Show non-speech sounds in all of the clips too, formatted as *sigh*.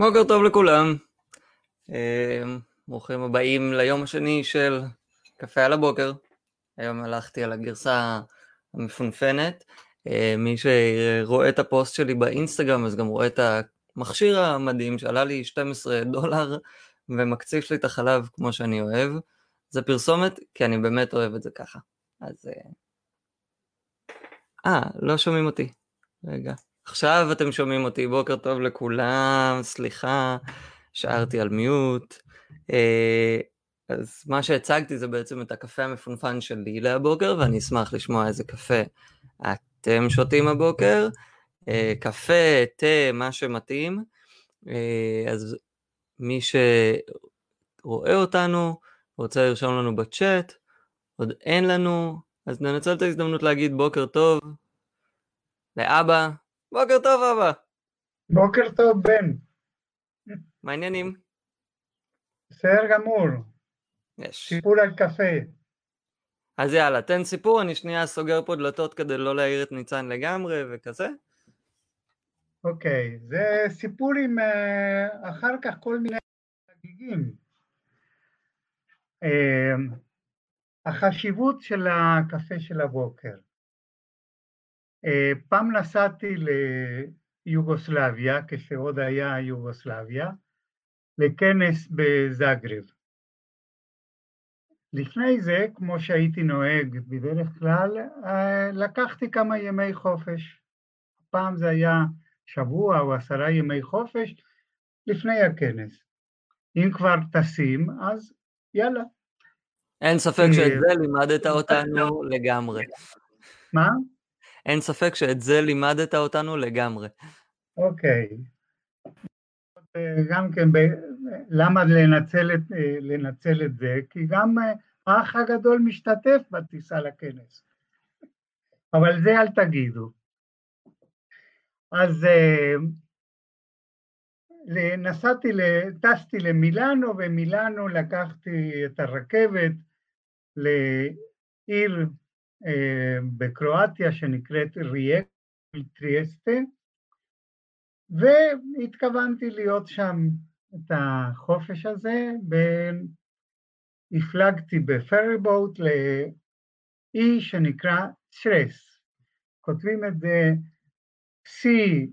בוקר טוב לכולם. אה, ברוכים הבאים ליום השני של קפה על הבוקר. היום הלכתי על הגרסה המפונפנת. אה, מי שרואה את הפוסט שלי באינסטגרם אז גם רואה את המכשיר המדהים שעלה לי 12 דולר ומקציף לי את החלב כמו שאני אוהב. זה פרסומת כי אני באמת אוהב את זה ככה. אז... אה, אה לא שומעים אותי. רגע. עכשיו אתם שומעים אותי, בוקר טוב לכולם, סליחה, שארתי על מיוט. אה, אז מה שהצגתי זה בעצם את הקפה המפונפן שלי להבוקר, ואני אשמח לשמוע איזה קפה אתם שותים הבוקר. אה, קפה, תה, מה שמתאים. אה, אז מי שרואה אותנו, רוצה לרשום לנו בצ'אט, עוד אין לנו, אז ננצל את ההזדמנות להגיד בוקר טוב לאבא, בוקר טוב אבא. בוקר טוב בן. מה העניינים? בסדר גמור. יש. סיפור על קפה. אז יאללה, תן סיפור, אני שנייה סוגר פה דלתות כדי לא להעיר את ניצן לגמרי וכזה. אוקיי, זה סיפור עם אה, אחר כך כל מיני חגיגים. אה, החשיבות של הקפה של הבוקר. פעם נסעתי ליוגוסלביה, כשעוד היה יוגוסלביה, לכנס בזאגרב. לפני זה, כמו שהייתי נוהג בדרך כלל, לקחתי כמה ימי חופש. פעם זה היה שבוע או עשרה ימי חופש לפני הכנס. אם כבר טסים, אז יאללה. אין ספק שאת זה לימדת אותנו לגמרי. מה? אין ספק שאת זה לימדת אותנו לגמרי. אוקיי. גם כן, למה לנצל את, לנצל את זה? כי גם האח הגדול משתתף בטיסה לכנס. אבל זה אל תגידו. אז נסעתי, טסתי למילאנו, ומילאנו לקחתי את הרכבת לעיר אה, בקרואטיה שנקראת ריאק טריאסטה, והתכוונתי להיות שם את החופש הזה, והפלגתי בפרי בוט לאי שנקרא צ'רס. כותבים את זה C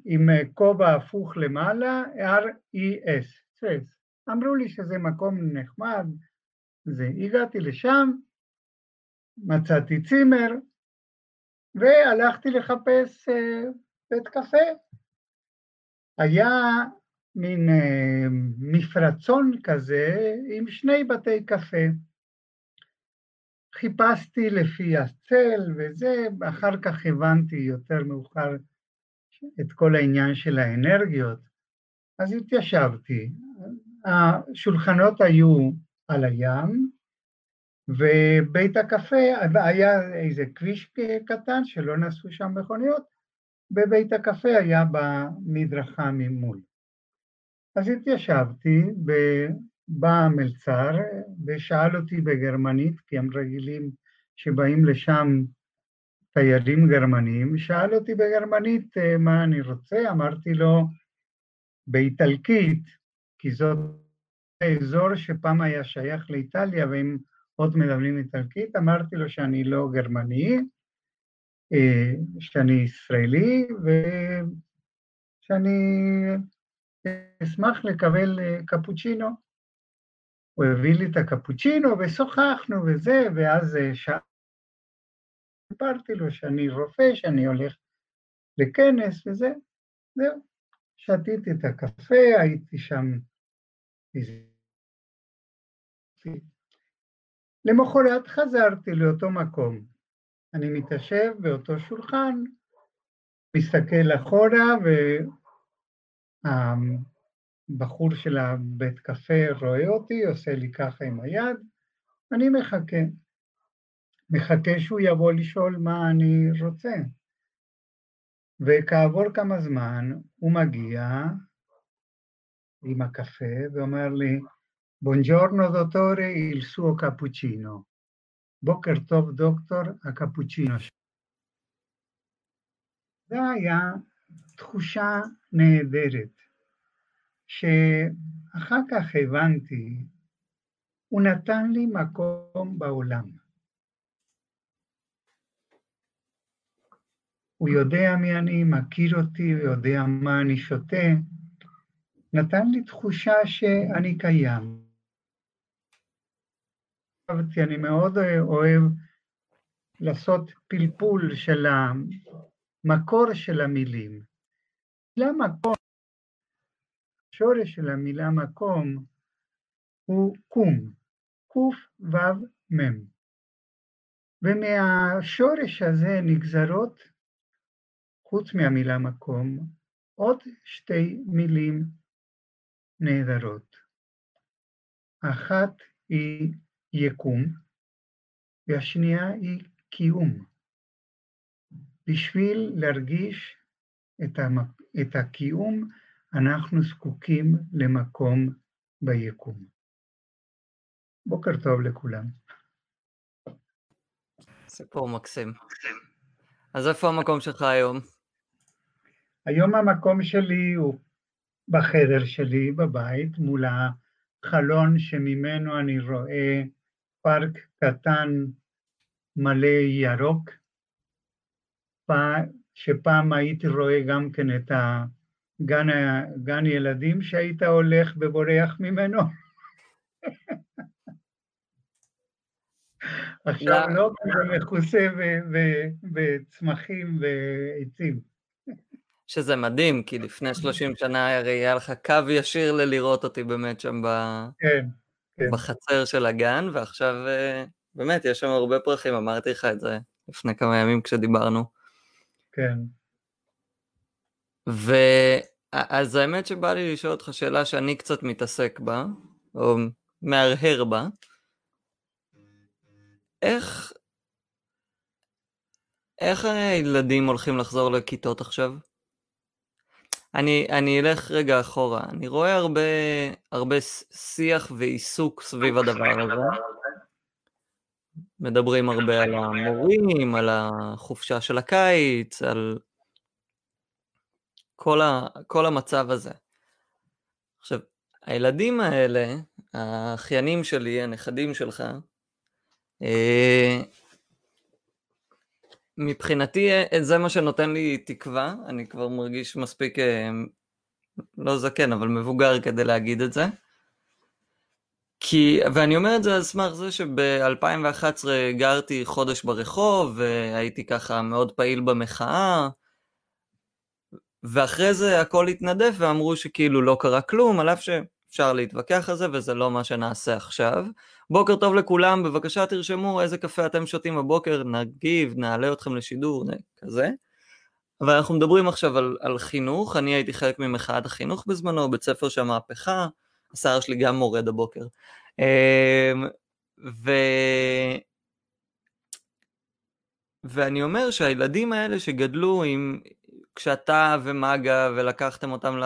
עם כובע הפוך למעלה, R-E-S, צ'רס. אמרו לי שזה מקום נחמד, זה. הגעתי לשם, מצאתי צימר, והלכתי לחפש אה, בית קפה. היה מין אה, מפרצון כזה עם שני בתי קפה. חיפשתי לפי הצל וזה, אחר כך הבנתי יותר מאוחר את כל העניין של האנרגיות, אז התיישבתי. השולחנות היו על הים, ובית הקפה, היה איזה כביש קטן שלא נסעו שם מכוניות, ובית הקפה היה במדרכה ממול. אז התיישבתי, ובא המלצר ושאל אותי בגרמנית, כי הם רגילים שבאים לשם תיירים גרמנים, שאל אותי בגרמנית אה, מה אני רוצה, אמרתי לו באיטלקית, כי זאת האזור שפעם היה שייך לאיטליה והם עוד מדברים איטלקית, אמרתי לו שאני לא גרמני, אה, שאני ישראלי ושאני אשמח לקבל אה, קפוצ'ינו. הוא הביא לי את הקפוצ'ינו ושוחחנו וזה, ואז אה, סיפרתי לו שאני רופא, שאני הולך לכנס וזה, זהו. שתיתי את הקפה, הייתי שם למחרת חזרתי לאותו מקום. אני מתיישב באותו שולחן, מסתכל אחורה, והבחור של הבית קפה רואה אותי, עושה לי ככה עם היד, אני מחכה. מחכה שהוא יבוא לשאול מה אני רוצה. וכעבור כמה זמן הוא מגיע עם הקפה ואומר לי, Buongiorno dottore, il suo cappuccino. בוקר טוב דוקטור, הקפוצ'ינו. זה היה תחושה נהדרת. שאחר כך הבנתי, הוא נתן לי מקום בעולם. הוא יודע מי אני, מכיר אותי, הוא יודע מה אני שותה, נתן לי תחושה שאני קיים. אני מאוד אוהב לעשות פלפול של המקור של המילים. המילה מקום, השורש של המילה מקום הוא קום, קו"ו-מ', ומהשורש הזה נגזרות, חוץ מהמילה מקום, עוד שתי מילים נהדרות. אחת היא יקום, והשנייה היא קיום. בשביל להרגיש את, המק... את הקיום, אנחנו זקוקים למקום ביקום. בוקר טוב לכולם. סיפור מקסים. אז איפה המקום שלך היום? היום המקום שלי הוא בחדר שלי בבית, מול החלון שממנו אני רואה פארק קטן מלא ירוק, שפעם הייתי רואה גם כן את הגן, גן ילדים שהיית הולך ובורח ממנו. *laughs* עכשיו לא, זה מכוסה בצמחים ועצים. *laughs* שזה מדהים, כי לפני 30 שנה הרי היה לך קו ישיר ללראות אותי באמת שם ב... כן, כן. בחצר של הגן, ועכשיו אה, באמת יש שם הרבה פרחים, אמרתי לך את זה לפני כמה ימים כשדיברנו. כן. ואז האמת שבא לי לשאול אותך שאלה שאני קצת מתעסק בה, או מהרהר בה. איך, איך הילדים הולכים לחזור לכיתות עכשיו? אני, אני אלך רגע אחורה, אני רואה הרבה, הרבה שיח ועיסוק סביב הדבר הזה. מדברים הרבה על המורים, על החופשה של הקיץ, על כל, ה, כל המצב הזה. עכשיו, הילדים האלה, האחיינים שלי, הנכדים שלך, אה, מבחינתי אה, זה מה שנותן לי תקווה, אני כבר מרגיש מספיק, אה, לא זקן, אבל מבוגר כדי להגיד את זה. כי, ואני אומר את זה על סמך זה שב-2011 גרתי חודש ברחוב, והייתי ככה מאוד פעיל במחאה, ואחרי זה הכל התנדף ואמרו שכאילו לא קרה כלום, על אף שאפשר להתווכח על זה וזה לא מה שנעשה עכשיו. בוקר טוב לכולם, בבקשה תרשמו איזה קפה אתם שותים בבוקר, נגיב, נעלה אתכם לשידור, כזה. אבל אנחנו מדברים עכשיו על, על חינוך, אני הייתי חלק ממחאת החינוך בזמנו, בית ספר של המהפכה, השיער שלי גם מורד הבוקר. אמ, ו... ואני אומר שהילדים האלה שגדלו עם, כשאתה ומגה ולקחתם אותם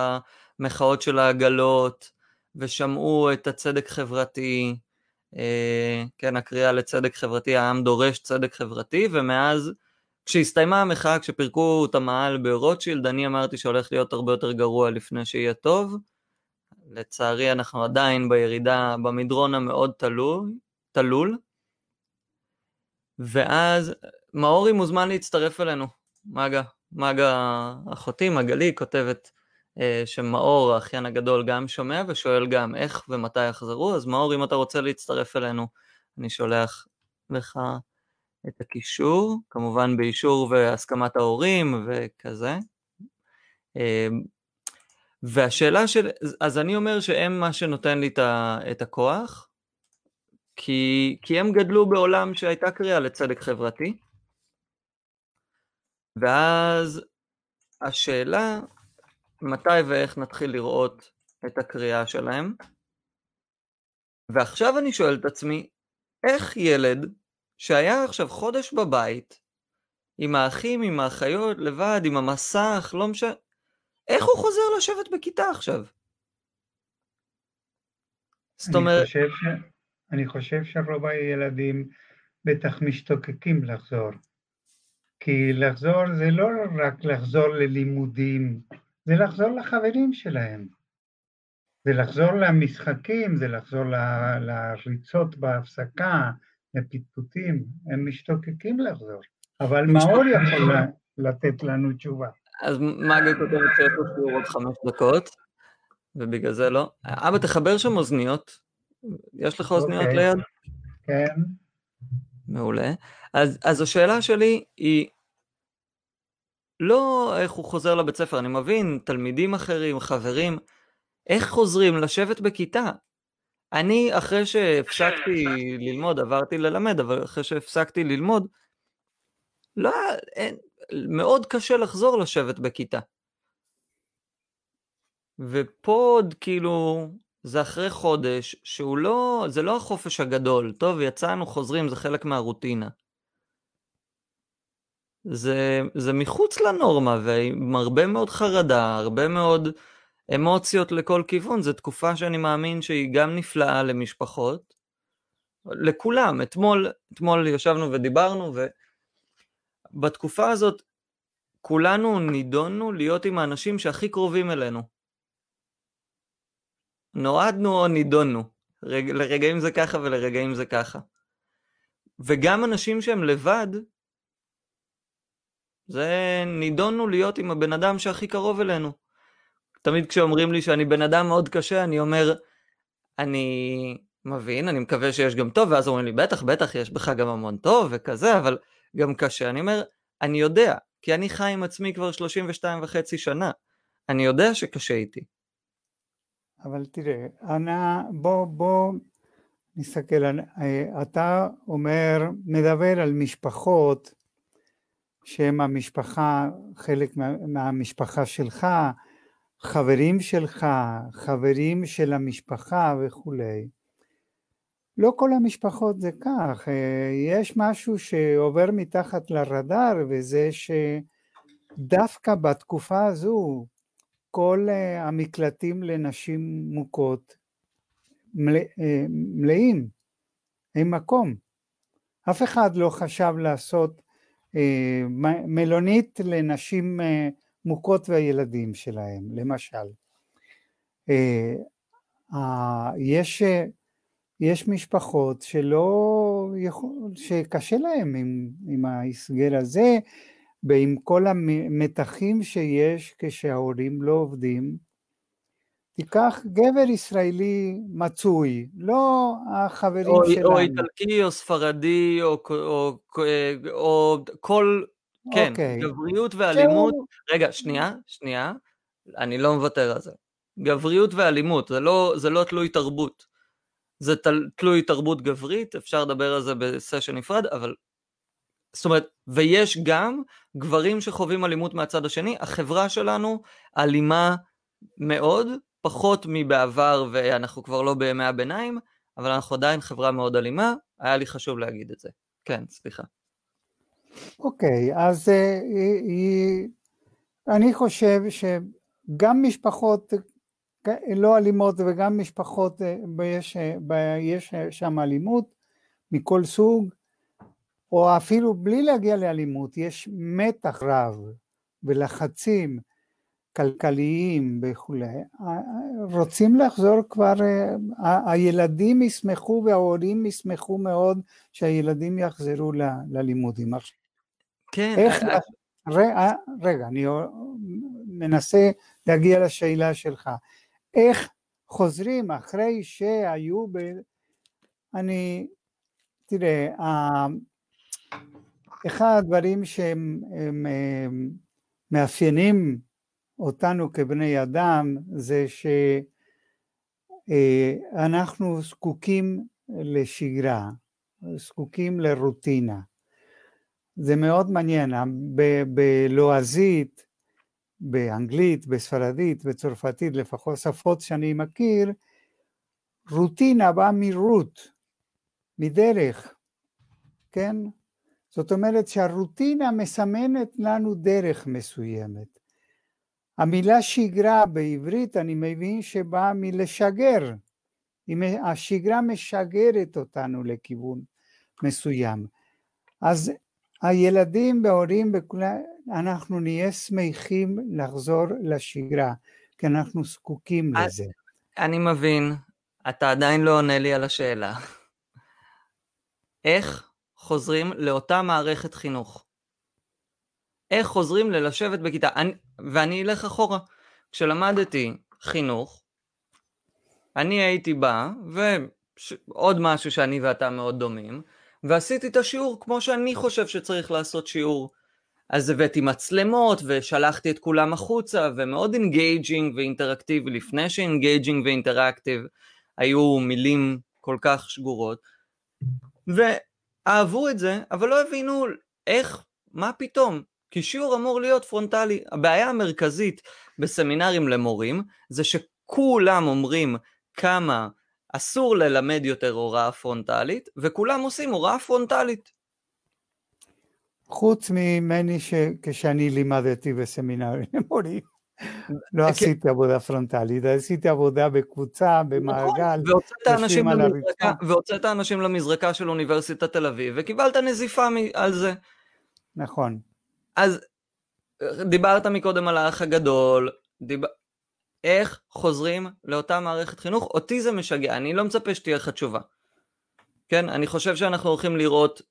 למחאות של העגלות ושמעו את הצדק חברתי, אה, כן, הקריאה לצדק חברתי, העם דורש צדק חברתי, ומאז, כשהסתיימה המחאה, כשפירקו את המאהל ברוטשילד, אני אמרתי שהולך להיות הרבה יותר גרוע לפני שיהיה טוב. לצערי אנחנו עדיין בירידה, במדרון המאוד תלול, תלול. ואז מאורי מוזמן להצטרף אלינו, מגה, מגה אחותי, מגלי, כותבת שמאור, האחיין הגדול, גם שומע ושואל גם איך ומתי יחזרו, אז מאור, אם אתה רוצה להצטרף אלינו, אני שולח לך את הקישור, כמובן באישור והסכמת ההורים וכזה. אה, והשאלה של, אז אני אומר שהם מה שנותן לי את הכוח, כי, כי הם גדלו בעולם שהייתה קריאה לצדק חברתי, ואז השאלה מתי ואיך נתחיל לראות את הקריאה שלהם. ועכשיו אני שואל את עצמי, איך ילד שהיה עכשיו חודש בבית, עם האחים, עם האחיות, לבד, עם המסך, לא משנה, איך הוא חוזר לשבת בכיתה עכשיו? זאת אומרת... חושב ש... אני חושב שרוב הילדים בטח משתוקקים לחזור. כי לחזור זה לא רק לחזור ללימודים, זה לחזור לחברים שלהם. זה לחזור למשחקים, זה לחזור ל- לריצות בהפסקה, לפטפוטים, הם משתוקקים לחזור. אבל מאור יכול ל- לתת לנו תשובה. אז מגה כותבת שיש לו שיעור עוד חמש דקות, ובגלל זה לא. אבא, תחבר שם אוזניות. יש לך אוזניות אוקיי. ליד? כן, מעולה. אז, אז השאלה שלי היא, לא איך הוא חוזר לבית ספר, אני מבין, תלמידים אחרים, חברים, איך חוזרים לשבת בכיתה? אני, אחרי שהפסקתי *laughs* ללמוד, עברתי ללמד, אבל אחרי שהפסקתי ללמוד, לא, אין, מאוד קשה לחזור לשבת בכיתה. ופה עוד כאילו, זה אחרי חודש, שהוא לא, זה לא החופש הגדול, טוב, יצאנו, חוזרים, זה חלק מהרוטינה. זה, זה מחוץ לנורמה, ועם הרבה מאוד חרדה, הרבה מאוד אמוציות לכל כיוון, זו תקופה שאני מאמין שהיא גם נפלאה למשפחות, לכולם. אתמול, אתמול ישבנו ודיברנו, ובתקופה הזאת כולנו נידונו להיות עם האנשים שהכי קרובים אלינו. נועדנו או נידונו. רגע, לרגעים זה ככה ולרגעים זה ככה. וגם אנשים שהם לבד, זה נידונו להיות עם הבן אדם שהכי קרוב אלינו. תמיד כשאומרים לי שאני בן אדם מאוד קשה, אני אומר, אני מבין, אני מקווה שיש גם טוב, ואז אומרים לי, בטח, בטח, יש בך גם המון טוב וכזה, אבל גם קשה. אני אומר, אני יודע, כי אני חי עם עצמי כבר 32 וחצי שנה. אני יודע שקשה איתי. אבל תראה, אנא, בוא, בוא נסתכל, אה, אתה אומר, מדבר על משפחות שהם המשפחה, חלק מה, מהמשפחה שלך, חברים שלך, חברים של המשפחה וכולי. לא כל המשפחות זה כך, אה, יש משהו שעובר מתחת לרדאר וזה שדווקא בתקופה הזו כל אה, המקלטים לנשים מוכות מלא, אה, מלאים, אין מקום. אף אחד לא חשב לעשות מלונית לנשים מוכות והילדים שלהם, למשל. יש יש משפחות שלא יכול, שקשה להם עם, עם ההסגר הזה ועם כל המתחים שיש כשההורים לא עובדים. תיקח גבר ישראלי מצוי, לא החברים או, שלנו. או איטלקי או ספרדי או, או, או, או כל, כן, אוקיי. גבריות ואלימות. שהוא... רגע, שנייה, שנייה, אני לא מוותר על זה. גבריות ואלימות, זה לא, זה לא תלוי תרבות. זה תל, תלוי תרבות גברית, אפשר לדבר על זה בסשן נפרד, אבל... זאת אומרת, ויש גם גברים שחווים אלימות מהצד השני, החברה שלנו אלימה מאוד, פחות מבעבר ואנחנו כבר לא בימי הביניים, אבל אנחנו עדיין חברה מאוד אלימה, היה לי חשוב להגיד את זה. כן, סליחה. אוקיי, okay, אז uh, אני חושב שגם משפחות לא אלימות וגם משפחות, אה, יש, אה, יש שם אלימות מכל סוג, או אפילו בלי להגיע לאלימות, יש מתח רב ולחצים כלכליים וכולי. רוצים לחזור כבר, אה, הילדים ישמחו וההורים ישמחו מאוד שהילדים יחזרו ל, ללימודים. כן. איך, רגע, רגע, אני מנסה להגיע לשאלה שלך. איך חוזרים אחרי שהיו ב... אני, תראה, אחד הדברים שהם הם, הם, מאפיינים אותנו כבני אדם זה שאנחנו זקוקים לשגרה, זקוקים לרוטינה. זה מאוד מעניין, בלועזית באנגלית, בספרדית, בצרפתית, לפחות שפות שאני מכיר, רוטינה באה מרות, מדרך, כן? זאת אומרת שהרוטינה מסמנת לנו דרך מסוימת. המילה שגרה בעברית אני מבין שבאה מלשגר, השגרה משגרת אותנו לכיוון מסוים. אז הילדים וההורים אנחנו נהיה שמחים לחזור לשגרה, כי אנחנו זקוקים לזה. אני מבין, אתה עדיין לא עונה לי על השאלה. איך חוזרים לאותה מערכת חינוך? איך חוזרים ללשבת בכיתה? אני, ואני אלך אחורה. כשלמדתי חינוך, אני הייתי בא, ועוד משהו שאני ואתה מאוד דומים, ועשיתי את השיעור כמו שאני חושב שצריך לעשות שיעור. אז הבאתי מצלמות ושלחתי את כולם החוצה, ומאוד engaging ואינטראקטיבי, לפני ש engaging ו interactive היו מילים כל כך שגורות. ואהבו את זה, אבל לא הבינו איך, מה פתאום, כי שיעור אמור להיות פרונטלי. הבעיה המרכזית בסמינרים למורים, זה שכולם אומרים כמה אסור ללמד יותר הוראה פרונטלית, וכולם עושים הוראה פרונטלית. חוץ ממני שכשאני לימדתי בסמינרים *laughs* למורים, לא עשיתי עבודה פרונטלית, עשיתי עבודה בקבוצה, במעגל, יושבים על הרצפה. והוצאת אנשים למזרקה של אוניברסיטת תל אביב, וקיבלת נזיפה על זה. נכון. אז דיברת מקודם על האח הגדול, דיב... איך חוזרים לאותה מערכת חינוך? אותי זה משגע, אני לא מצפה שתהיה לך תשובה. כן, אני חושב שאנחנו הולכים לראות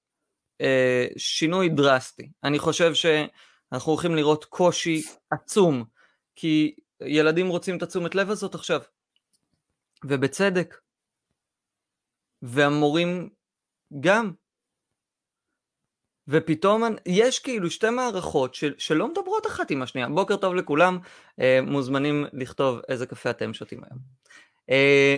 אה, שינוי דרסטי. אני חושב שאנחנו הולכים לראות קושי עצום, כי ילדים רוצים את התשומת לב הזאת עכשיו, ובצדק. והמורים גם. ופתאום יש כאילו שתי מערכות של, שלא מדברות אחת עם השנייה. בוקר טוב לכולם, אה, מוזמנים לכתוב איזה קפה אתם שותים היום. אה,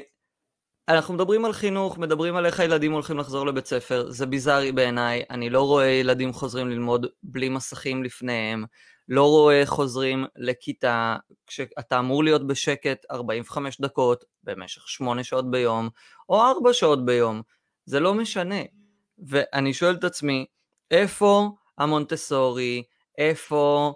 אנחנו מדברים על חינוך, מדברים על איך הילדים הולכים לחזור לבית ספר, זה ביזארי בעיניי, אני לא רואה ילדים חוזרים ללמוד בלי מסכים לפניהם, לא רואה חוזרים לכיתה כשאתה אמור להיות בשקט 45 דקות במשך 8 שעות ביום, או 4 שעות ביום, זה לא משנה. ואני שואל את עצמי, איפה המונטסורי, איפה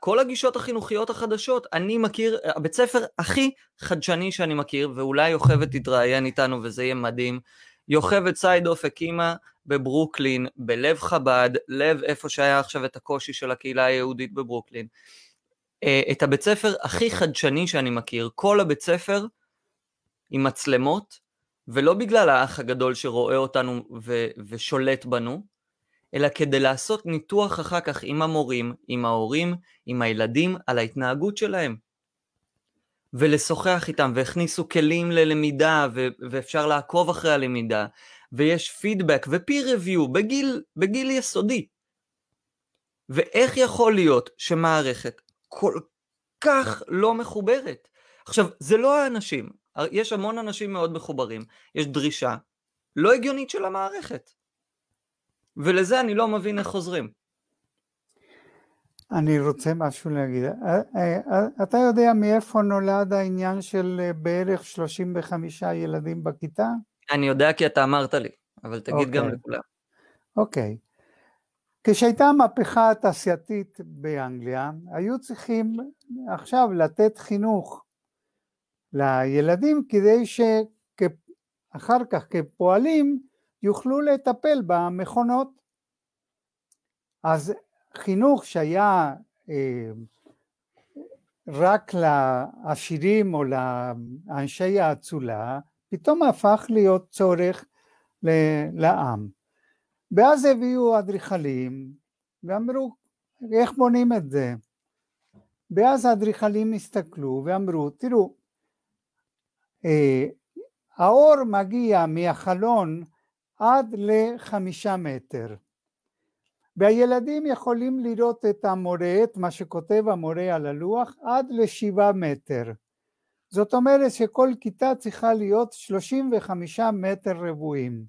כל הגישות החינוכיות החדשות, אני מכיר, הבית ספר הכי חדשני שאני מכיר, ואולי יוכבד תתראיין איתנו וזה יהיה מדהים, יוכבד סיידוף הקימה בברוקלין, בלב חב"ד, לב איפה שהיה עכשיו את הקושי של הקהילה היהודית בברוקלין. אה, את הבית ספר הכי חדשני שאני מכיר, כל הבית ספר עם מצלמות, ולא בגלל האח הגדול שרואה אותנו ו- ושולט בנו, אלא כדי לעשות ניתוח אחר כך עם המורים, עם ההורים, עם הילדים, על ההתנהגות שלהם. ולשוחח איתם, והכניסו כלים ללמידה, ו- ואפשר לעקוב אחרי הלמידה, ויש פידבק ו-peer review בגיל, בגיל יסודי. ואיך יכול להיות שמערכת כל כך לא מחוברת? עכשיו, זה לא האנשים, יש המון אנשים מאוד מחוברים, יש דרישה לא הגיונית של המערכת. ולזה אני לא מבין איך חוזרים. אני רוצה משהו להגיד. אה, אה, אה, אתה יודע מאיפה נולד העניין של בערך 35 ילדים בכיתה? אני יודע כי אתה אמרת לי, אבל תגיד okay. גם אוקיי. לכולם. אוקיי. Okay. כשהייתה המהפכה התעשייתית באנגליה, היו צריכים עכשיו לתת חינוך לילדים כדי שאחר כך כפועלים יוכלו לטפל במכונות. אז חינוך שהיה אה, רק לעשירים או לאנשי האצולה, פתאום הפך להיות צורך לעם. ואז הביאו אדריכלים ואמרו, איך בונים את זה? ואז האדריכלים הסתכלו ואמרו, תראו, אה, האור מגיע מהחלון עד לחמישה מטר. והילדים יכולים לראות את המורה, את מה שכותב המורה על הלוח, עד לשבעה מטר. זאת אומרת שכל כיתה צריכה להיות 35 מטר רבועים.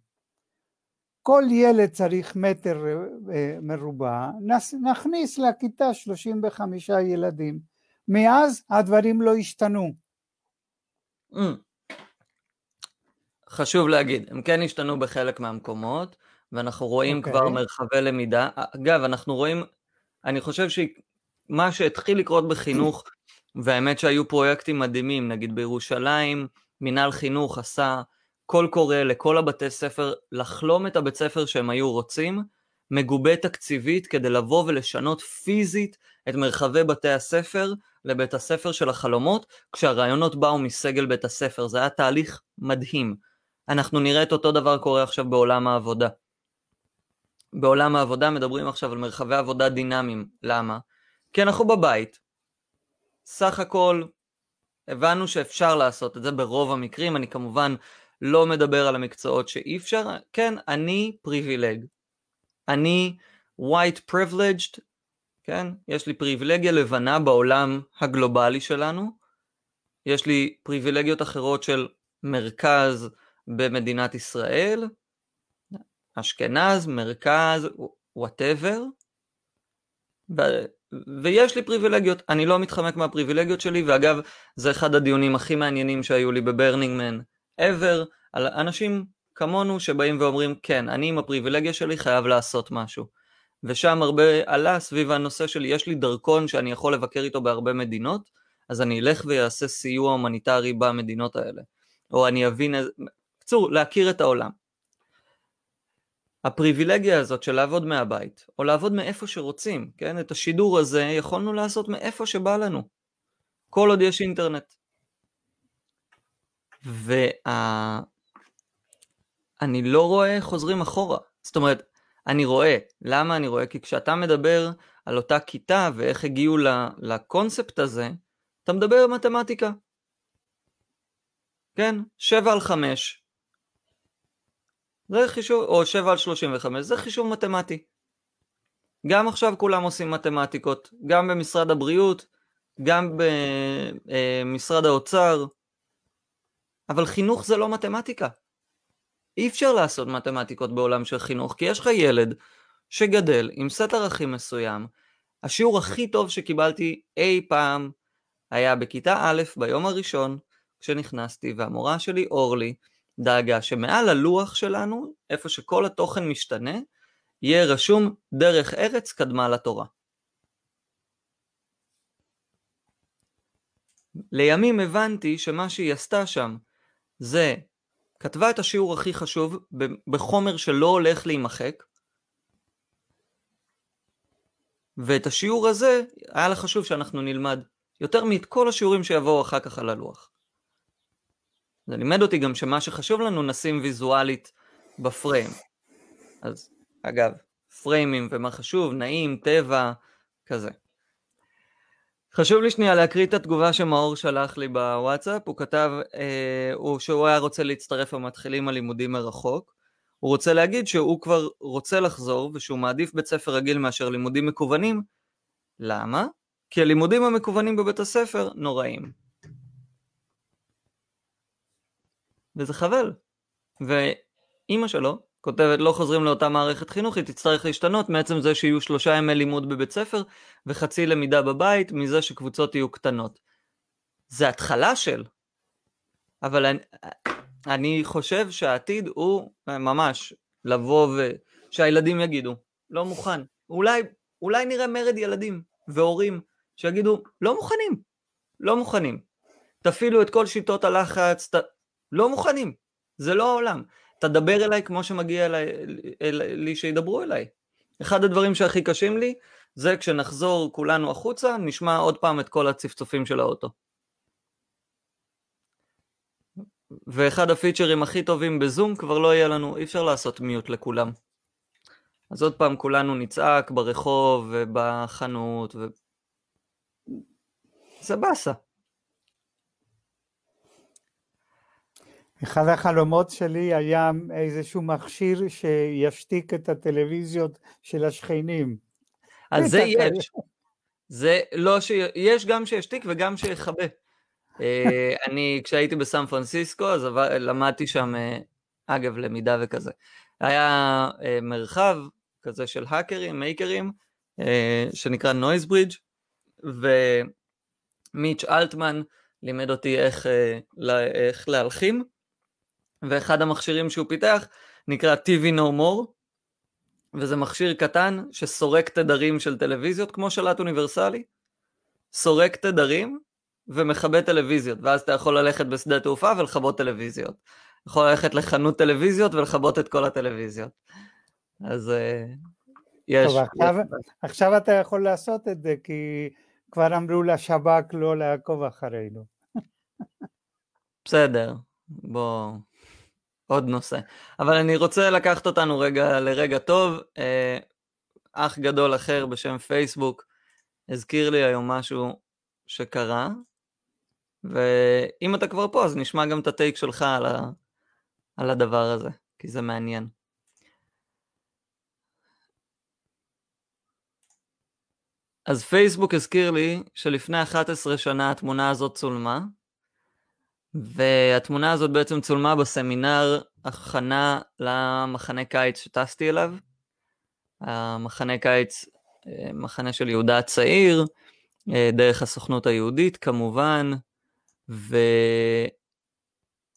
כל ילד צריך מטר אה, מרובע, נכניס לכיתה 35 ילדים. מאז הדברים לא השתנו. Mm. חשוב להגיד, הם כן השתנו בחלק מהמקומות, ואנחנו רואים okay. כבר אוקיי. מרחבי למידה. אגב, אנחנו רואים, אני חושב שמה שהתחיל לקרות בחינוך, והאמת שהיו פרויקטים מדהימים, נגיד בירושלים, מינהל חינוך עשה קול קורא לכל הבתי ספר לחלום את הבית ספר שהם היו רוצים, מגובה תקציבית כדי לבוא ולשנות פיזית את מרחבי בתי הספר, לבית הספר של החלומות, כשהרעיונות באו מסגל בית הספר, זה היה תהליך מדהים. אנחנו נראה את אותו דבר קורה עכשיו בעולם העבודה. בעולם העבודה מדברים עכשיו על מרחבי עבודה דינמיים, למה? כי אנחנו בבית, סך הכל הבנו שאפשר לעשות את זה ברוב המקרים, אני כמובן לא מדבר על המקצועות שאי אפשר, כן, אני פריבילג. אני white privileged, כן? יש לי פריבילגיה לבנה בעולם הגלובלי שלנו, יש לי פריבילגיות אחרות של מרכז במדינת ישראל, אשכנז, מרכז, whatever, ויש לי פריבילגיות, אני לא מתחמק מהפריבילגיות שלי, ואגב, זה אחד הדיונים הכי מעניינים שהיו לי ב Burning Man ever, על אנשים כמונו שבאים ואומרים, כן, אני עם הפריבילגיה שלי חייב לעשות משהו. ושם הרבה עלה סביב הנושא של יש לי דרכון שאני יכול לבקר איתו בהרבה מדינות, אז אני אלך ואעשה סיוע הומניטרי במדינות האלה. או אני אבין, בקיצור, להכיר את העולם. הפריבילגיה הזאת של לעבוד מהבית, או לעבוד מאיפה שרוצים, כן? את השידור הזה יכולנו לעשות מאיפה שבא לנו, כל עוד יש אינטרנט. ואני וה... לא רואה חוזרים אחורה. זאת אומרת, אני רואה. למה אני רואה? כי כשאתה מדבר על אותה כיתה ואיך הגיעו לקונספט הזה, אתה מדבר מתמטיקה. כן? 7 על 5, זה חישוב, או 7 על 35, זה חישוב מתמטי. גם עכשיו כולם עושים מתמטיקות, גם במשרד הבריאות, גם במשרד האוצר, אבל חינוך זה לא מתמטיקה. אי אפשר לעשות מתמטיקות בעולם של חינוך, כי יש לך ילד שגדל עם סט ערכים מסוים. השיעור הכי טוב שקיבלתי אי פעם היה בכיתה א' ביום הראשון כשנכנסתי, והמורה שלי אורלי דאגה שמעל הלוח שלנו, איפה שכל התוכן משתנה, יהיה רשום דרך ארץ קדמה לתורה. לימים הבנתי שמה שהיא עשתה שם זה כתבה את השיעור הכי חשוב בחומר שלא הולך להימחק, ואת השיעור הזה היה לה חשוב שאנחנו נלמד יותר מאת כל השיעורים שיבואו אחר כך על הלוח. זה לימד אותי גם שמה שחשוב לנו נשים ויזואלית בפריים. אז אגב, פריימים ומה חשוב, נעים, טבע, כזה. חשוב לי שנייה להקריא את התגובה שמאור שלח לי בוואטסאפ, הוא כתב אה, הוא, שהוא היה רוצה להצטרף למתחילים הלימודים מרחוק. הוא רוצה להגיד שהוא כבר רוצה לחזור ושהוא מעדיף בית ספר רגיל מאשר לימודים מקוונים. למה? כי הלימודים המקוונים בבית הספר נוראים. וזה חבל. ואימא שלו כותבת לא חוזרים לאותה מערכת חינוך, היא תצטרך להשתנות מעצם זה שיהיו שלושה ימי לימוד בבית ספר וחצי למידה בבית, מזה שקבוצות יהיו קטנות. זה התחלה של, אבל אני, אני חושב שהעתיד הוא ממש לבוא ושהילדים יגידו, לא מוכן. אולי, אולי נראה מרד ילדים והורים שיגידו, לא מוכנים, לא מוכנים. תפעילו את כל שיטות הלחץ, ת... לא מוכנים, זה לא העולם. תדבר אליי כמו שמגיע אליי, אל, לי שידברו אליי. אחד הדברים שהכי קשים לי, זה כשנחזור כולנו החוצה, נשמע עוד פעם את כל הצפצופים של האוטו. ואחד הפיצ'רים הכי טובים בזום כבר לא יהיה לנו, אי אפשר לעשות מיוט לכולם. אז עוד פעם כולנו נצעק ברחוב ובחנות ו... זה באסה. אחד החלומות שלי היה איזשהו מכשיר שישתיק את הטלוויזיות של השכנים. אז זה יש. זה לא ש... יש גם שישתיק וגם שיכבה. אה, *laughs* אני, כשהייתי בסן פרנסיסקו, אז למדתי שם, אה, אגב, למידה וכזה. היה אה, מרחב כזה של האקרים, מייקרים, שנקרא נויז ברידג', ומיץ' אלטמן לימד אותי איך, איך להלחים, ואחד המכשירים שהוא פיתח נקרא TV No More, וזה מכשיר קטן שסורק תדרים של טלוויזיות כמו שלט אוניברסלי, סורק תדרים ומכבה טלוויזיות, ואז אתה יכול ללכת בשדה תעופה ולכבות טלוויזיות. יכול ללכת לחנות טלוויזיות ולכבות את כל הטלוויזיות. אז uh, יש. טוב, עכשיו, יש... עכשיו אתה יכול לעשות את זה, כי כבר אמרו לשב"כ לא לעקוב אחרינו. בסדר, בוא, עוד נושא. אבל אני רוצה לקחת אותנו רגע לרגע טוב. אה, אח גדול אחר בשם פייסבוק הזכיר לי היום משהו שקרה, ואם אתה כבר פה אז נשמע גם את הטייק שלך על, ה, על הדבר הזה, כי זה מעניין. אז פייסבוק הזכיר לי שלפני 11 שנה התמונה הזאת צולמה, והתמונה הזאת בעצם צולמה בסמינר הכנה למחנה קיץ שטסתי אליו. המחנה קיץ, אה, מחנה של יהודה הצעיר, אה, דרך הסוכנות היהודית כמובן, וזו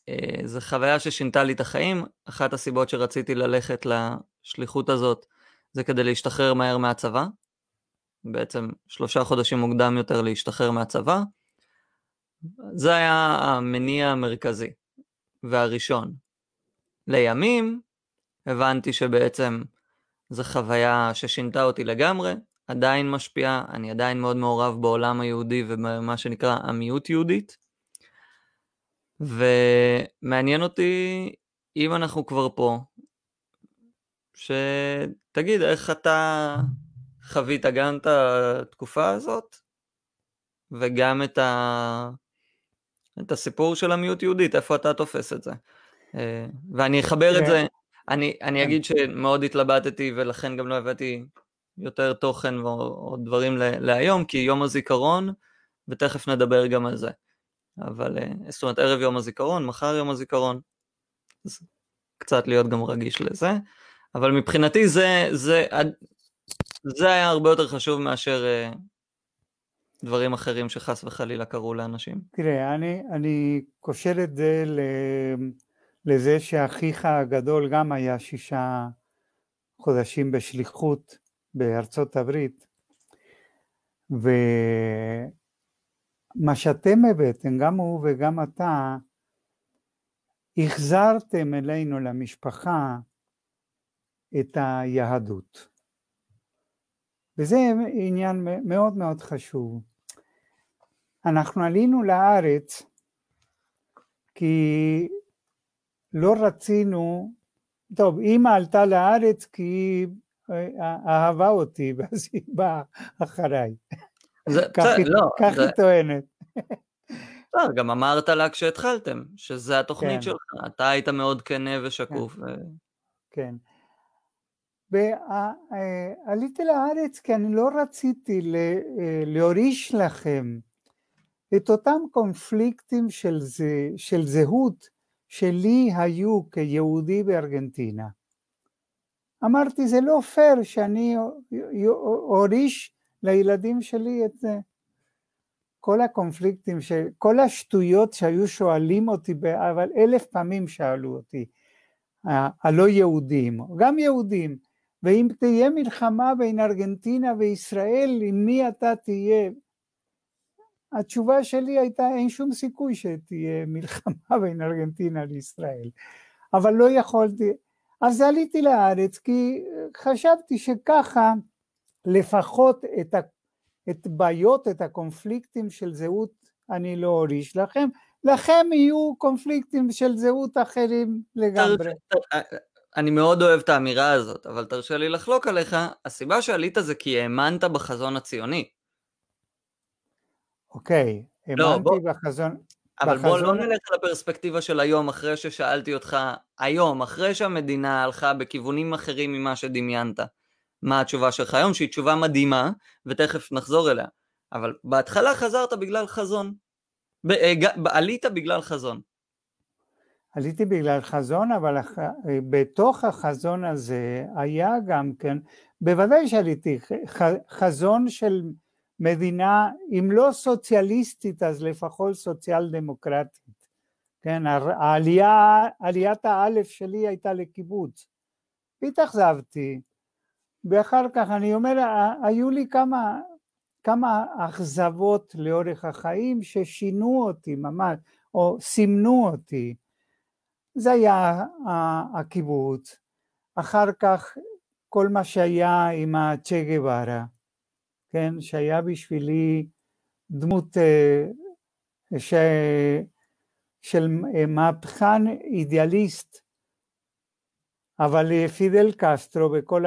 אה, חוויה ששינתה לי את החיים. אחת הסיבות שרציתי ללכת לשליחות הזאת זה כדי להשתחרר מהר מהצבא. בעצם שלושה חודשים מוקדם יותר להשתחרר מהצבא. זה היה המניע המרכזי והראשון. לימים הבנתי שבעצם זו חוויה ששינתה אותי לגמרי, עדיין משפיעה, אני עדיין מאוד מעורב בעולם היהודי ובמה שנקרא עמיות יהודית. ומעניין אותי, אם אנחנו כבר פה, שתגיד איך אתה חווית גם את התקופה הזאת, וגם את, ה... את הסיפור של עמיות יהודית, איפה אתה תופס את זה. אה, ואני אחבר את זה, אני, אני כן. אגיד שמאוד התלבטתי ולכן גם לא הבאתי יותר תוכן או, או דברים להיום, כי יום הזיכרון, ותכף נדבר גם על זה. אבל, אה, זאת אומרת, ערב יום הזיכרון, מחר יום הזיכרון, אז קצת להיות גם רגיש לזה. אבל מבחינתי זה, זה, זה היה הרבה יותר חשוב מאשר uh, דברים אחרים שחס וחלילה קרו לאנשים. תראה, אני, אני קושר את זה ל, לזה שאחיך הגדול גם היה שישה חודשים בשליחות בארצות הברית, ומה שאתם הבאתם, גם הוא וגם אתה, החזרתם אלינו למשפחה את היהדות. וזה עניין מאוד מאוד חשוב. אנחנו עלינו לארץ כי לא רצינו, טוב, אימא עלתה לארץ כי היא אה, אהבה אותי, *laughs* ואז היא באה אחריי. זה, כך, זה, היא, לא, כך זה... היא טוענת. לא, גם אמרת לה כשהתחלתם, שזה התוכנית כן. שלך, אתה היית מאוד כנה ושקוף. כן. ו... כן. ועליתי לארץ כי אני לא רציתי להוריש לכם את אותם קונפליקטים של, זה, של זהות שלי היו כיהודי בארגנטינה. אמרתי זה לא פייר שאני אוריש לילדים שלי את זה. כל הקונפליקטים, כל השטויות שהיו שואלים אותי, אבל אלף פעמים שאלו אותי, הלא יהודים, גם יהודים, ואם תהיה מלחמה בין ארגנטינה וישראל, עם מי אתה תהיה? התשובה שלי הייתה, אין שום סיכוי שתהיה מלחמה *laughs* בין ארגנטינה לישראל. אבל לא יכולתי, אז עליתי לארץ כי חשבתי שככה לפחות את, ה, את בעיות, את הקונפליקטים של זהות אני לא אוריש לכם, לכם יהיו קונפליקטים של זהות אחרים לגמרי. אני מאוד אוהב את האמירה הזאת, אבל תרשה לי לחלוק עליך, הסיבה שעלית זה כי האמנת בחזון הציוני. אוקיי, לא, האמנתי בוא, בחזון... אבל בחזון... בוא לא נלך לפרספקטיבה של היום, אחרי ששאלתי אותך, היום, אחרי שהמדינה הלכה בכיוונים אחרים ממה שדמיינת, מה התשובה שלך היום, שהיא תשובה מדהימה, ותכף נחזור אליה. אבל בהתחלה חזרת בגלל חזון. אה, עלית בגלל חזון. עליתי בגלל חזון, אבל בתוך החזון הזה היה גם כן, בוודאי שעליתי, חזון של מדינה, אם לא סוציאליסטית אז לפחות סוציאל דמוקרטית. כן, העלייה, עליית האלף שלי הייתה לקיבוץ. והתאכזבתי, ואחר כך אני אומר, היו לי כמה, כמה אכזבות לאורך החיים ששינו אותי ממש, או סימנו אותי. זה היה הקיבוץ. אחר כך כל מה שהיה עם הצ'ה גווארה, כן, שהיה בשבילי דמות ש... של מהפכן אידיאליסט, אבל פידל קסטרו וכל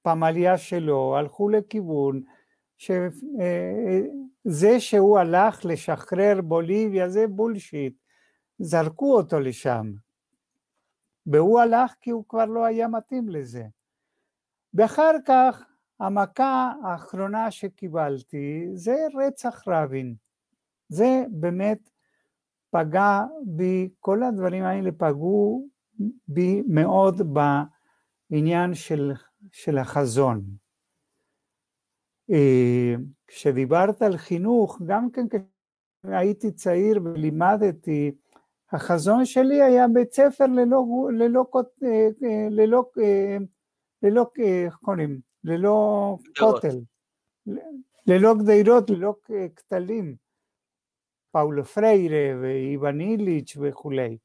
הפמליה שלו הלכו לכיוון שזה שהוא הלך לשחרר בוליביה זה בולשיט, זרקו אותו לשם, והוא הלך כי הוא כבר לא היה מתאים לזה. ואחר כך המכה האחרונה שקיבלתי זה רצח רבין. זה באמת פגע בי, כל הדברים האלה פגעו בי מאוד בעניין של, של החזון. אה, כשדיברת על חינוך, גם כן כשהייתי צעיר ולימדתי, החזון שלי היה בית ספר ללא, ללא, אה, אה, ללא, ללא, איך קוראים? ללא כותל, ללא גדרות, ללא כתלים, פאולו פריירה ואיוון איליץ' וכולי.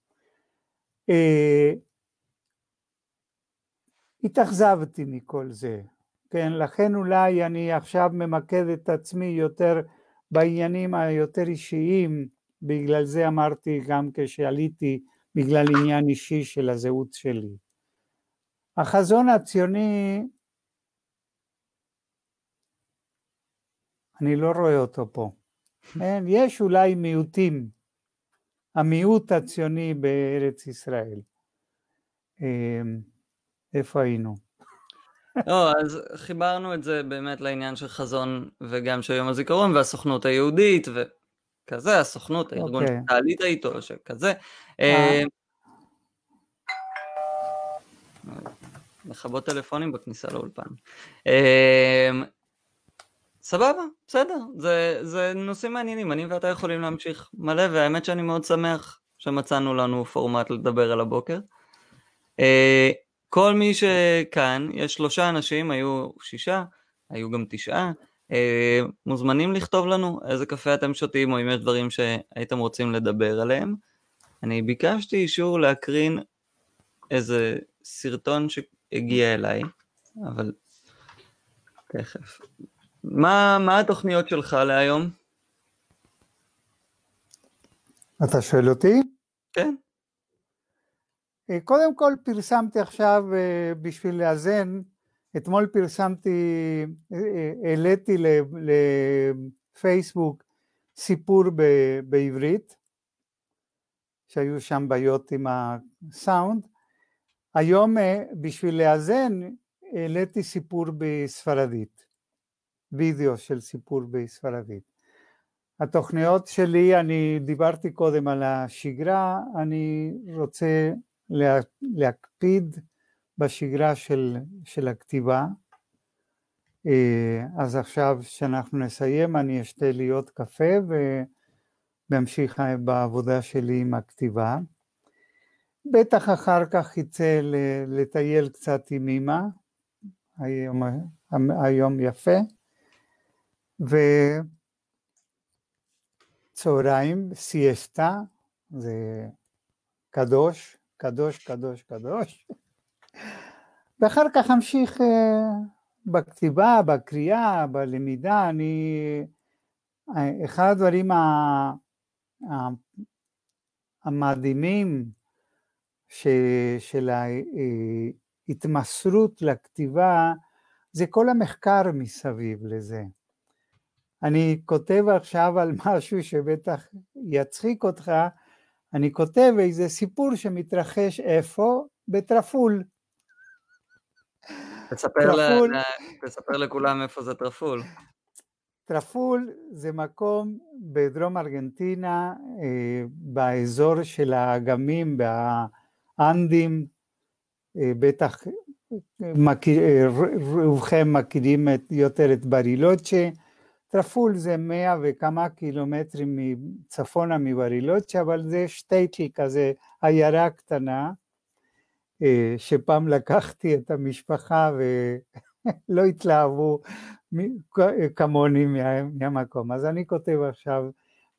התאכזבתי מכל זה, כן, לכן אולי אני עכשיו ממקד את עצמי יותר בעניינים היותר אישיים, בגלל זה אמרתי גם כשעליתי בגלל עניין אישי של הזהות שלי. החזון הציוני, אני לא רואה אותו פה. כן, יש אולי מיעוטים, המיעוט הציוני בארץ ישראל. אמ, איפה היינו? *laughs* לא, אז חיברנו את זה באמת לעניין של חזון וגם של יום הזיכרון והסוכנות היהודית וכזה, הסוכנות, הארגון okay. אוקיי. שאתה עלית איתו, שכזה. אה. אמ, לכבות טלפונים בכניסה לאולפן. סבבה, בסדר, זה, זה נושאים מעניינים, אני ואתה יכולים להמשיך מלא, והאמת שאני מאוד שמח שמצאנו לנו פורמט לדבר על הבוקר. אה, כל מי שכאן, יש שלושה אנשים, היו שישה, היו גם תשעה, אה, מוזמנים לכתוב לנו איזה קפה אתם שותים, או אם יש דברים שהייתם רוצים לדבר עליהם. אני ביקשתי אישור להקרין איזה סרטון שהגיע אליי, אבל תכף. מה, מה התוכניות שלך להיום? אתה שואל אותי? כן. אה, קודם כל פרסמתי עכשיו אה, בשביל לאזן, אתמול פרסמתי, אה, העליתי לפייסבוק סיפור בעברית, שהיו שם בעיות עם הסאונד, היום בשביל לאזן העליתי סיפור בספרדית, וידאו של סיפור בספרדית. התוכניות שלי, אני דיברתי קודם על השגרה, אני רוצה לה, להקפיד בשגרה של, של הכתיבה. אה, אז עכשיו שאנחנו נסיים אני אשתה לי עוד קפה ואמשיך בעבודה שלי עם הכתיבה. בטח אחר כך יצא לטייל קצת עם אמא, היום, היום יפה, וצהריים, סיאסטה, זה קדוש, קדוש, קדוש, קדוש, ואחר כך אמשיך אה, בכתיבה, בקריאה, בלמידה, אני, אחד הדברים המדהימים ש, של ההתמסרות לכתיבה זה כל המחקר מסביב לזה. אני כותב עכשיו על *laughs* משהו שבטח יצחיק אותך, אני כותב איזה סיפור שמתרחש איפה? בטרפול. תספר, טרפול, ל... תספר לכולם איפה זה טרפול. טרפול זה מקום בדרום ארגנטינה, אה, באזור של האגמים והאנדים, אה, בטח מכיר, אה, רובכם מכירים יותר את ברילוצ'ה, טרפול זה מאה וכמה קילומטרים צפונה מברילוצ'ה, אבל זה שטייטל כזה, עיירה קטנה, אה, שפעם לקחתי את המשפחה ולא *laughs* התלהבו כמוני מהמקום, אז אני כותב עכשיו,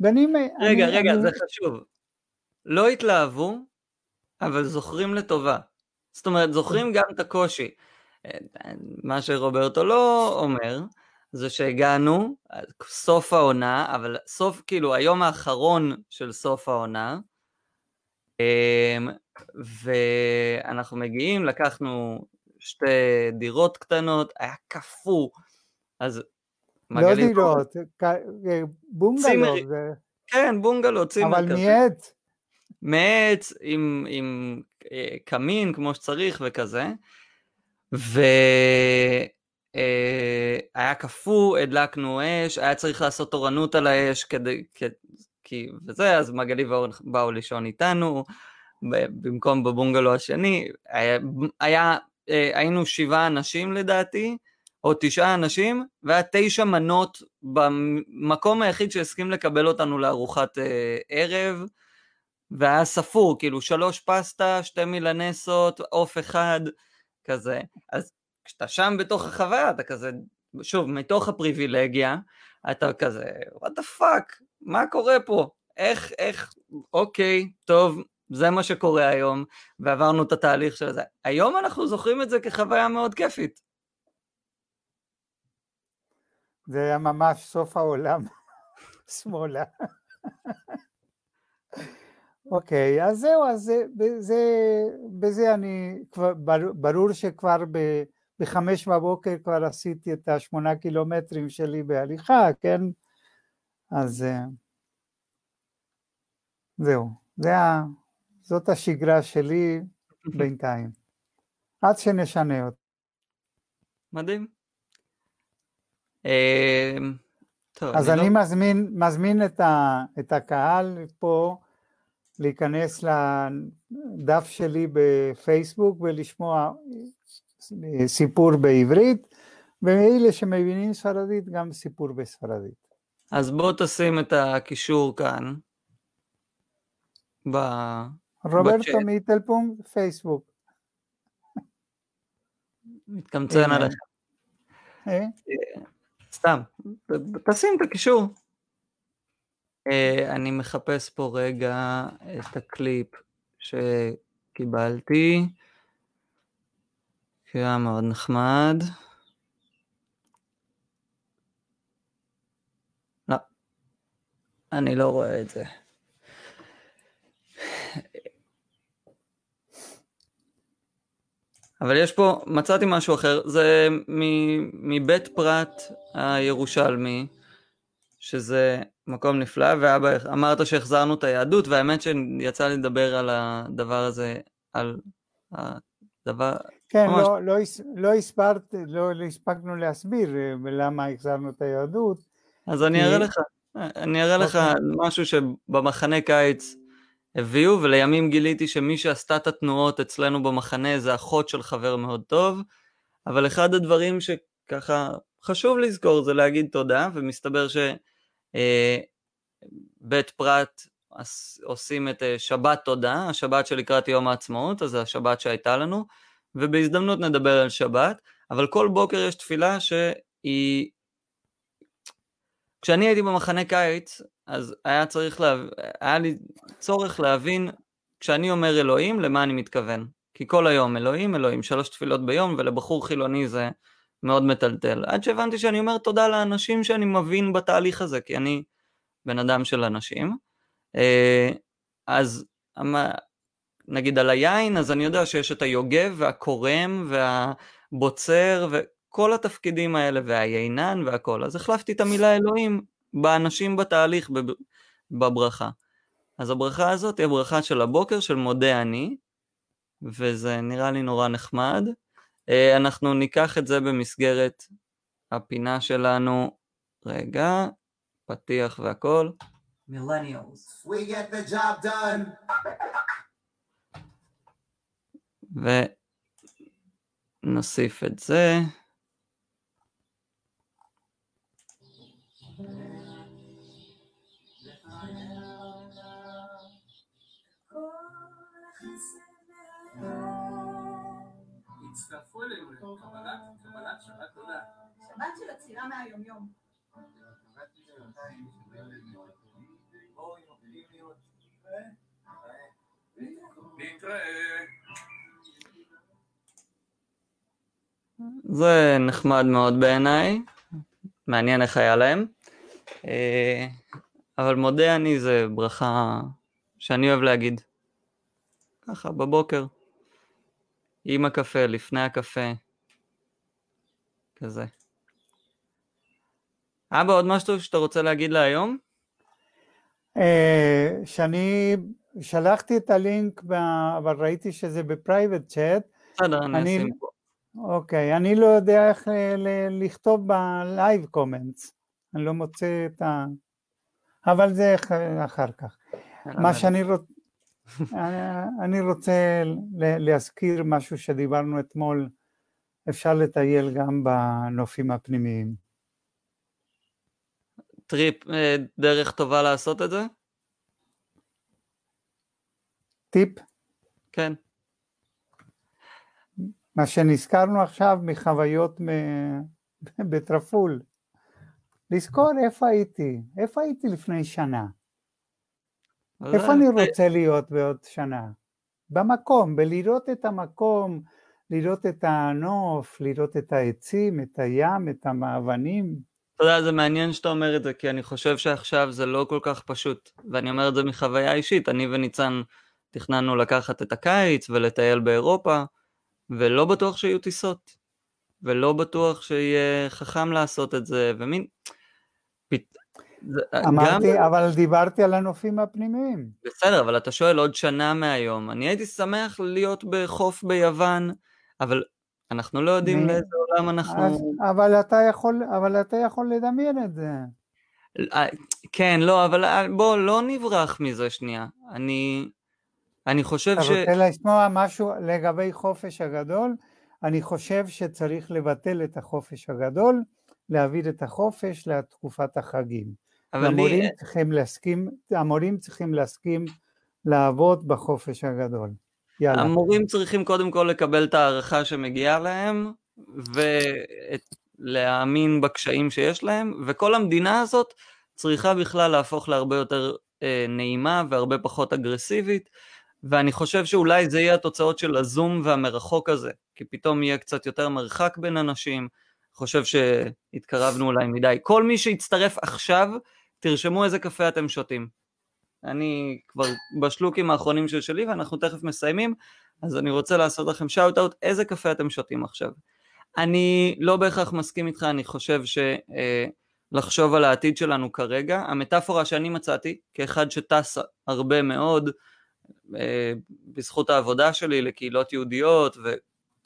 ואני... רגע, אני, רגע, אני... זה חשוב. לא התלהבו, אבל זוכרים לטובה. זאת אומרת, זוכרים גם את הקושי. אה, מה שרוברטו לא אומר, זה שהגענו, סוף העונה, אבל סוף, כאילו, היום האחרון של סוף העונה, אמ, ואנחנו מגיעים, לקחנו שתי דירות קטנות, היה קפוא, אז לא דירות, בונגלו. כן, בונגלו, צימר כזה. אבל מעץ. מעץ עם, עם אה, קמין כמו שצריך וכזה. והיה אה, קפוא, הדלקנו אש, היה צריך לעשות תורנות על האש כדי, כי, וזה, אז מגלי ואורן באו לישון איתנו, במקום בבונגלו השני, היה, היה, אה, היינו שבעה אנשים לדעתי, או תשעה אנשים, והיה תשע מנות במקום היחיד שהסכים לקבל אותנו לארוחת אה, ערב, והיה ספור, כאילו שלוש פסטה, שתי מילנסות, עוף אחד, כזה. אז כשאתה שם בתוך החוויה, אתה כזה, שוב, מתוך הפריבילגיה, אתה כזה, what the fuck, מה קורה פה? איך, איך, אוקיי, טוב, זה מה שקורה היום, ועברנו את התהליך של זה. היום אנחנו זוכרים את זה כחוויה מאוד כיפית. זה היה ממש סוף העולם, *laughs* שמאלה. אוקיי, אז זהו, אז זה, זה, בזה אני, כבר, ברור שכבר ב, בחמש בבוקר כבר עשיתי את השמונה קילומטרים שלי בהליכה, כן? אז אה, זהו, זה ה, זאת השגרה שלי בינתיים, עד שנשנה אותה. מדהים. אה, טוב, אז אני, אני לא... מזמין, מזמין את, ה, את הקהל פה להיכנס לדף שלי בפייסבוק ולשמוע סיפור בעברית, ואלה שמבינים ספרדית גם סיפור בספרדית. אז בוא תשים את הקישור כאן. ב... רוברטו מיטלפונג, פייסבוק. מתקמצן עליך. אה? סתם, תשים את הקישור. Uh, אני מחפש פה רגע את הקליפ שקיבלתי, שהיה מאוד נחמד. לא, אני לא רואה את זה. אבל יש פה, מצאתי משהו אחר, זה מבית פרת הירושלמי, שזה מקום נפלא, ואבא, אמרת שהחזרנו את היהדות, והאמת שיצא לי לדבר על הדבר הזה, על הדבר... כן, ממש... לא, לא, לא, הספרת, לא, לא הספקנו להסביר אה, למה החזרנו את היהדות. אז אני אראה לך, אני אראה לך אוקיי. משהו שבמחנה קיץ הביאו, ולימים גיליתי שמי שעשתה את התנועות אצלנו במחנה זה אחות של חבר מאוד טוב, אבל אחד הדברים שככה חשוב לזכור זה להגיד תודה, ומסתבר ש... אה, פרת עושים את אה, שבת תודה, השבת שלקראת יום העצמאות, אז זה השבת שהייתה לנו, ובהזדמנות נדבר על שבת, אבל כל בוקר יש תפילה שהיא... כשאני הייתי במחנה קיץ, אז היה צריך, לה... היה לי צורך להבין, כשאני אומר אלוהים, למה אני מתכוון. כי כל היום אלוהים, אלוהים, שלוש תפילות ביום, ולבחור חילוני זה מאוד מטלטל. עד שהבנתי שאני אומר תודה לאנשים שאני מבין בתהליך הזה, כי אני בן אדם של אנשים. אה, אז נגיד על היין, אז אני יודע שיש את היוגב והקורם והבוצר וכל התפקידים האלה והיינן והכל. אז החלפתי את המילה אלוהים באנשים בתהליך בברכה. אז הברכה הזאת היא הברכה של הבוקר של מודה אני, וזה נראה לי נורא נחמד. אה, אנחנו ניקח את זה במסגרת הפינה שלנו, רגע, פתיח והכל. Millennials. We get the job done. ונוסיף את זה. הצטרפו אלינו לקבלת שבת תודה. שבת של עצירה מהיומיום. זה נחמד מאוד בעיניי, מעניין איך היה להם. אה, אבל מודה אני זה ברכה שאני אוהב להגיד. ככה, בבוקר. עם הקפה, לפני הקפה. כזה. אבא, עוד משהו שאתה רוצה להגיד להיום? אה, שאני שלחתי את הלינק, אבל ראיתי שזה ב private chat. בסדר, אני אשים פה. אוקיי, אני לא יודע איך לכתוב ב live comments, אני לא מוצא את ה... אבל זה אחר כך. מה שאני רוצה... אני רוצה להזכיר משהו שדיברנו אתמול, אפשר לטייל גם בנופים הפנימיים. טריפ, אה, דרך טובה לעשות את זה? טיפ? כן. מה שנזכרנו עכשיו מחוויות *laughs* בטרפול. לזכור איפה הייתי, איפה הייתי לפני שנה. איפה אני רוצה להיות בעוד שנה? במקום, בלראות את המקום, לראות את הנוף, לראות את העצים, את הים, את המאבנים. אתה יודע, זה מעניין שאתה אומר את זה, כי אני חושב שעכשיו זה לא כל כך פשוט, ואני אומר את זה מחוויה אישית, אני וניצן תכננו לקחת את הקיץ ולטייל באירופה, ולא בטוח שיהיו טיסות, ולא בטוח שיהיה חכם לעשות את זה, ומין... אמרתי, גם... אבל דיברתי על הנופים הפנימיים. בסדר, אבל אתה שואל עוד שנה מהיום. אני הייתי שמח להיות בחוף ביוון, אבל אנחנו לא יודעים מ... לאיזה עולם אנחנו... אז, אבל, אתה יכול, אבל אתה יכול לדמיין את זה. אה, כן, לא, אבל אה, בוא, לא נברח מזה שנייה. אני, אני חושב ש... אתה רוצה לשמוע משהו לגבי חופש הגדול? אני חושב שצריך לבטל את החופש הגדול, להעביר את החופש לתקופת החגים. המורים לי... צריכים להסכים, המורים צריכים להסכים לעבוד בחופש הגדול. יאללה. המורים צריכים קודם כל לקבל את הערכה שמגיעה להם, ולהאמין בקשיים שיש להם, וכל המדינה הזאת צריכה בכלל להפוך להרבה יותר אה, נעימה והרבה פחות אגרסיבית, ואני חושב שאולי זה יהיה התוצאות של הזום והמרחוק הזה, כי פתאום יהיה קצת יותר מרחק בין אנשים, חושב שהתקרבנו אולי מדי. כל מי שיצטרף עכשיו, תרשמו איזה קפה אתם שותים. אני כבר בשלוקים האחרונים של שלי ואנחנו תכף מסיימים, אז אני רוצה לעשות לכם שאוט אאוט איזה קפה אתם שותים עכשיו. אני לא בהכרח מסכים איתך, אני חושב שלחשוב אה, על העתיד שלנו כרגע, המטאפורה שאני מצאתי, כאחד שטס הרבה מאוד, בזכות העבודה שלי לקהילות יהודיות,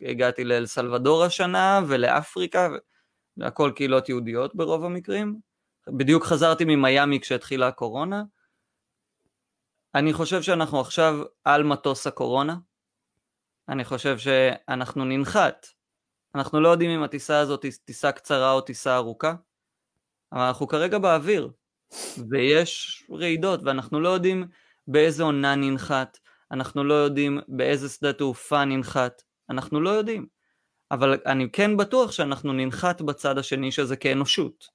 והגעתי לאל סלבדור השנה ולאפריקה, והכל קהילות יהודיות ברוב המקרים, בדיוק חזרתי ממיאמי כשהתחילה הקורונה. אני חושב שאנחנו עכשיו על מטוס הקורונה. אני חושב שאנחנו ננחת. אנחנו לא יודעים אם הטיסה הזאת היא טיסה קצרה או טיסה ארוכה, אבל אנחנו כרגע באוויר, ויש רעידות, ואנחנו לא יודעים באיזה עונה ננחת, אנחנו לא יודעים באיזה שדה תעופה ננחת, אנחנו לא יודעים. אבל אני כן בטוח שאנחנו ננחת בצד השני של כאנושות.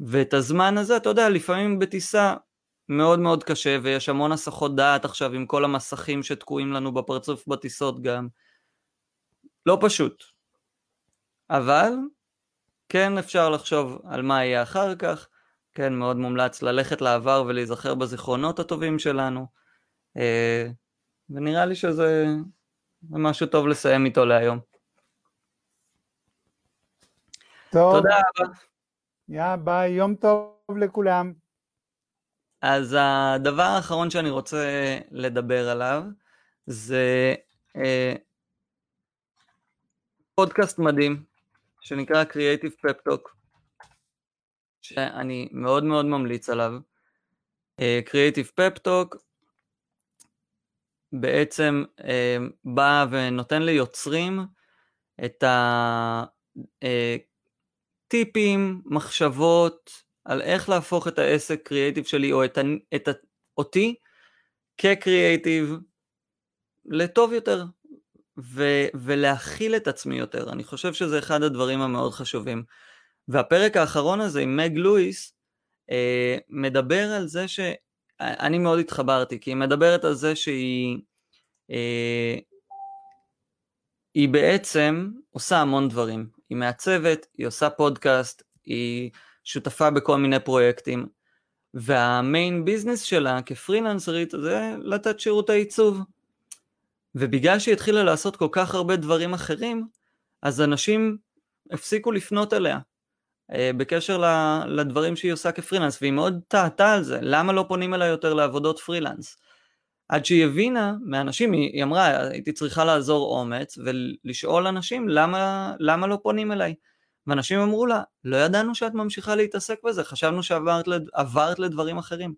ואת הזמן הזה, אתה יודע, לפעמים בטיסה מאוד מאוד קשה, ויש המון הסחות דעת עכשיו עם כל המסכים שתקועים לנו בפרצוף בטיסות גם. לא פשוט. אבל כן אפשר לחשוב על מה יהיה אחר כך, כן מאוד מומלץ ללכת לעבר ולהיזכר בזיכרונות הטובים שלנו, אה, ונראה לי שזה משהו טוב לסיים איתו להיום. טוב. תודה רבה. יא ביי, יום טוב לכולם. אז הדבר האחרון שאני רוצה לדבר עליו זה אה, פודקאסט מדהים שנקרא Creative Pep Talk שאני מאוד מאוד ממליץ עליו. אה, Creative Pep Talk בעצם אה, בא ונותן ליוצרים את ה... אה, מחשבות על איך להפוך את העסק קריאייטיב שלי או את, את אותי כקריאייטיב לטוב יותר ו, ולהכיל את עצמי יותר. אני חושב שזה אחד הדברים המאוד חשובים. והפרק האחרון הזה עם מג לואיס אה, מדבר על זה ש... אני מאוד התחברתי, כי היא מדברת על זה שהיא אה, היא בעצם עושה המון דברים. היא מעצבת, היא עושה פודקאסט, היא שותפה בכל מיני פרויקטים, והמיין ביזנס שלה כפרילנסרית זה לתת שירותי עיצוב. ובגלל שהיא התחילה לעשות כל כך הרבה דברים אחרים, אז אנשים הפסיקו לפנות אליה בקשר לדברים שהיא עושה כפרילנס, והיא מאוד טעתה על זה, למה לא פונים אליה יותר לעבודות פרילנס? עד שהיא הבינה מאנשים, היא, אמרה, הייתי צריכה לעזור אומץ ולשאול אנשים למה, למה לא פונים אליי. ואנשים אמרו לה, לא ידענו שאת ממשיכה להתעסק בזה, חשבנו שעברת לד... לדברים אחרים.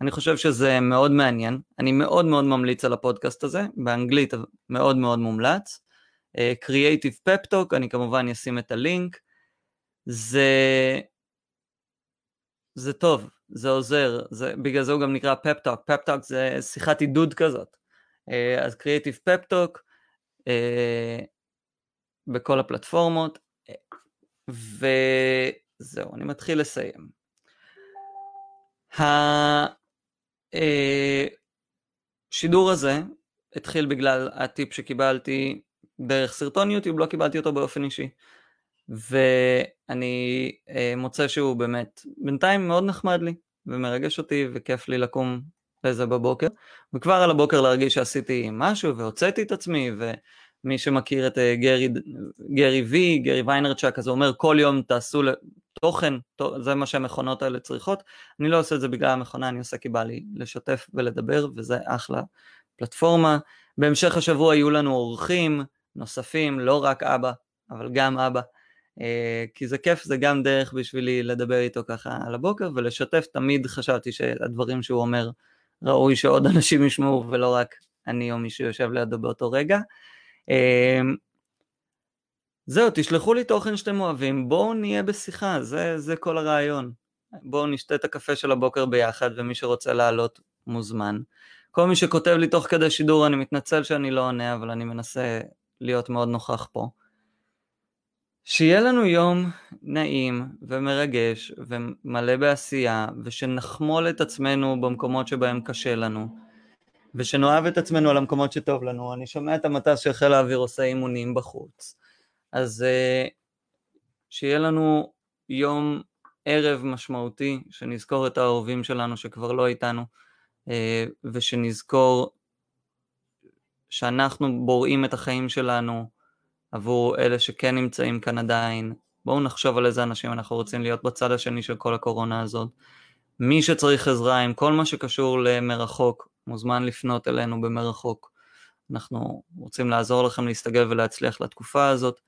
אני חושב שזה מאוד מעניין, אני מאוד מאוד ממליץ על הפודקאסט הזה, באנגלית מאוד מאוד מומלץ. uh, Creative Pep Talk, אני כמובן אשים את הלינק. זה, זה טוב, זה עוזר, זה, בגלל זה הוא גם נקרא פפטוק, פפטוק זה שיחת עידוד כזאת. Uh, אז Pep Talk uh, בכל הפלטפורמות, וזהו, אני מתחיל לסיים. השידור הזה התחיל בגלל הטיפ שקיבלתי דרך סרטון יוטיוב, לא קיבלתי אותו באופן אישי. ואני אה, מוצא שהוא באמת בינתיים מאוד נחמד לי ומרגש אותי וכיף לי לקום לזה בבוקר וכבר על הבוקר להרגיש שעשיתי משהו והוצאתי את עצמי ומי שמכיר את אה, גרי, גרי וי, גרי ויינרצ'ק אז הוא אומר כל יום תעשו תוכן, זה מה שהמכונות האלה צריכות, אני לא עושה את זה בגלל המכונה, אני עושה כי בא לי לשתף ולדבר וזה אחלה פלטפורמה. בהמשך השבוע יהיו לנו אורחים נוספים, לא רק אבא, אבל גם אבא. אה, כי זה כיף, זה גם דרך בשבילי לדבר איתו ככה על הבוקר ולשתף, תמיד חשבתי שהדברים שהוא אומר ראוי שעוד *laughs* אנשים ישמעו ולא רק אני או מי שיושב לידו באותו רגע. אה, זהו, תשלחו לי תוכן שאתם אוהבים, בואו נהיה בשיחה, זה, זה כל הרעיון. בואו נשתה את הקפה של הבוקר ביחד, ומי שרוצה לעלות מוזמן. כל מי שכותב לי תוך כדי שידור, אני מתנצל שאני לא עונה, אבל אני מנסה להיות מאוד נוכח פה. שיהיה לנו יום נעים ומרגש ומלא בעשייה, ושנחמול את עצמנו במקומות שבהם קשה לנו, ושנאהב את עצמנו על המקומות שטוב לנו. אני שומע את המטס של חיל האוויר עושה אימונים בחוץ. אז אה, שיהיה לנו יום ערב משמעותי, שנזכור את האהובים שלנו שכבר לא איתנו, אה, ושנזכור שאנחנו בוראים את החיים שלנו עבור אלה שכן נמצאים כאן עדיין. בואו נחשוב על איזה אנשים אנחנו רוצים להיות בצד השני של כל הקורונה הזאת. מי שצריך עזרה עם כל מה שקשור למרחוק, מוזמן לפנות אלינו במרחוק. אנחנו רוצים לעזור לכם להסתגל ולהצליח לתקופה הזאת.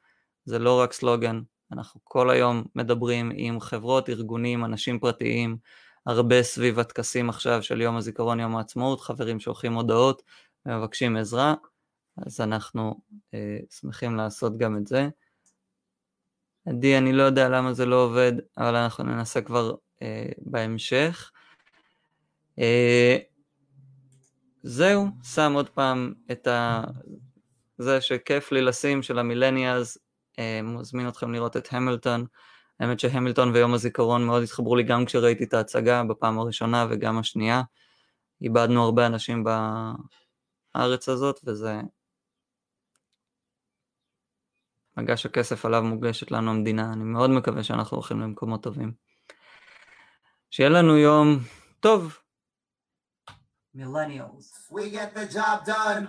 זה לא רק סלוגן, אנחנו כל היום מדברים עם חברות, ארגונים, אנשים פרטיים, הרבה סביב הטקסים עכשיו של יום הזיכרון, יום העצמאות, חברים שולחים הודעות ומבקשים עזרה, אז אנחנו אה, שמחים לעשות גם את זה. עדי, אני לא יודע למה זה לא עובד, אבל אנחנו ננסה כבר אה, בהמשך. אה, זהו, שם עוד פעם את ה... זה שכיף לי לשים של המילניאלס אה, מזמין אתכם לראות את המילטון. האמת שהמילטון ויום הזיכרון מאוד התחברו לי גם כשראיתי את ההצגה בפעם הראשונה וגם השנייה. איבדנו הרבה אנשים בארץ הזאת וזה מגש הכסף עליו מוגשת לנו המדינה. אני מאוד מקווה שאנחנו הולכים למקומות טובים. שיהיה לנו יום טוב. Millennials. We get the job done.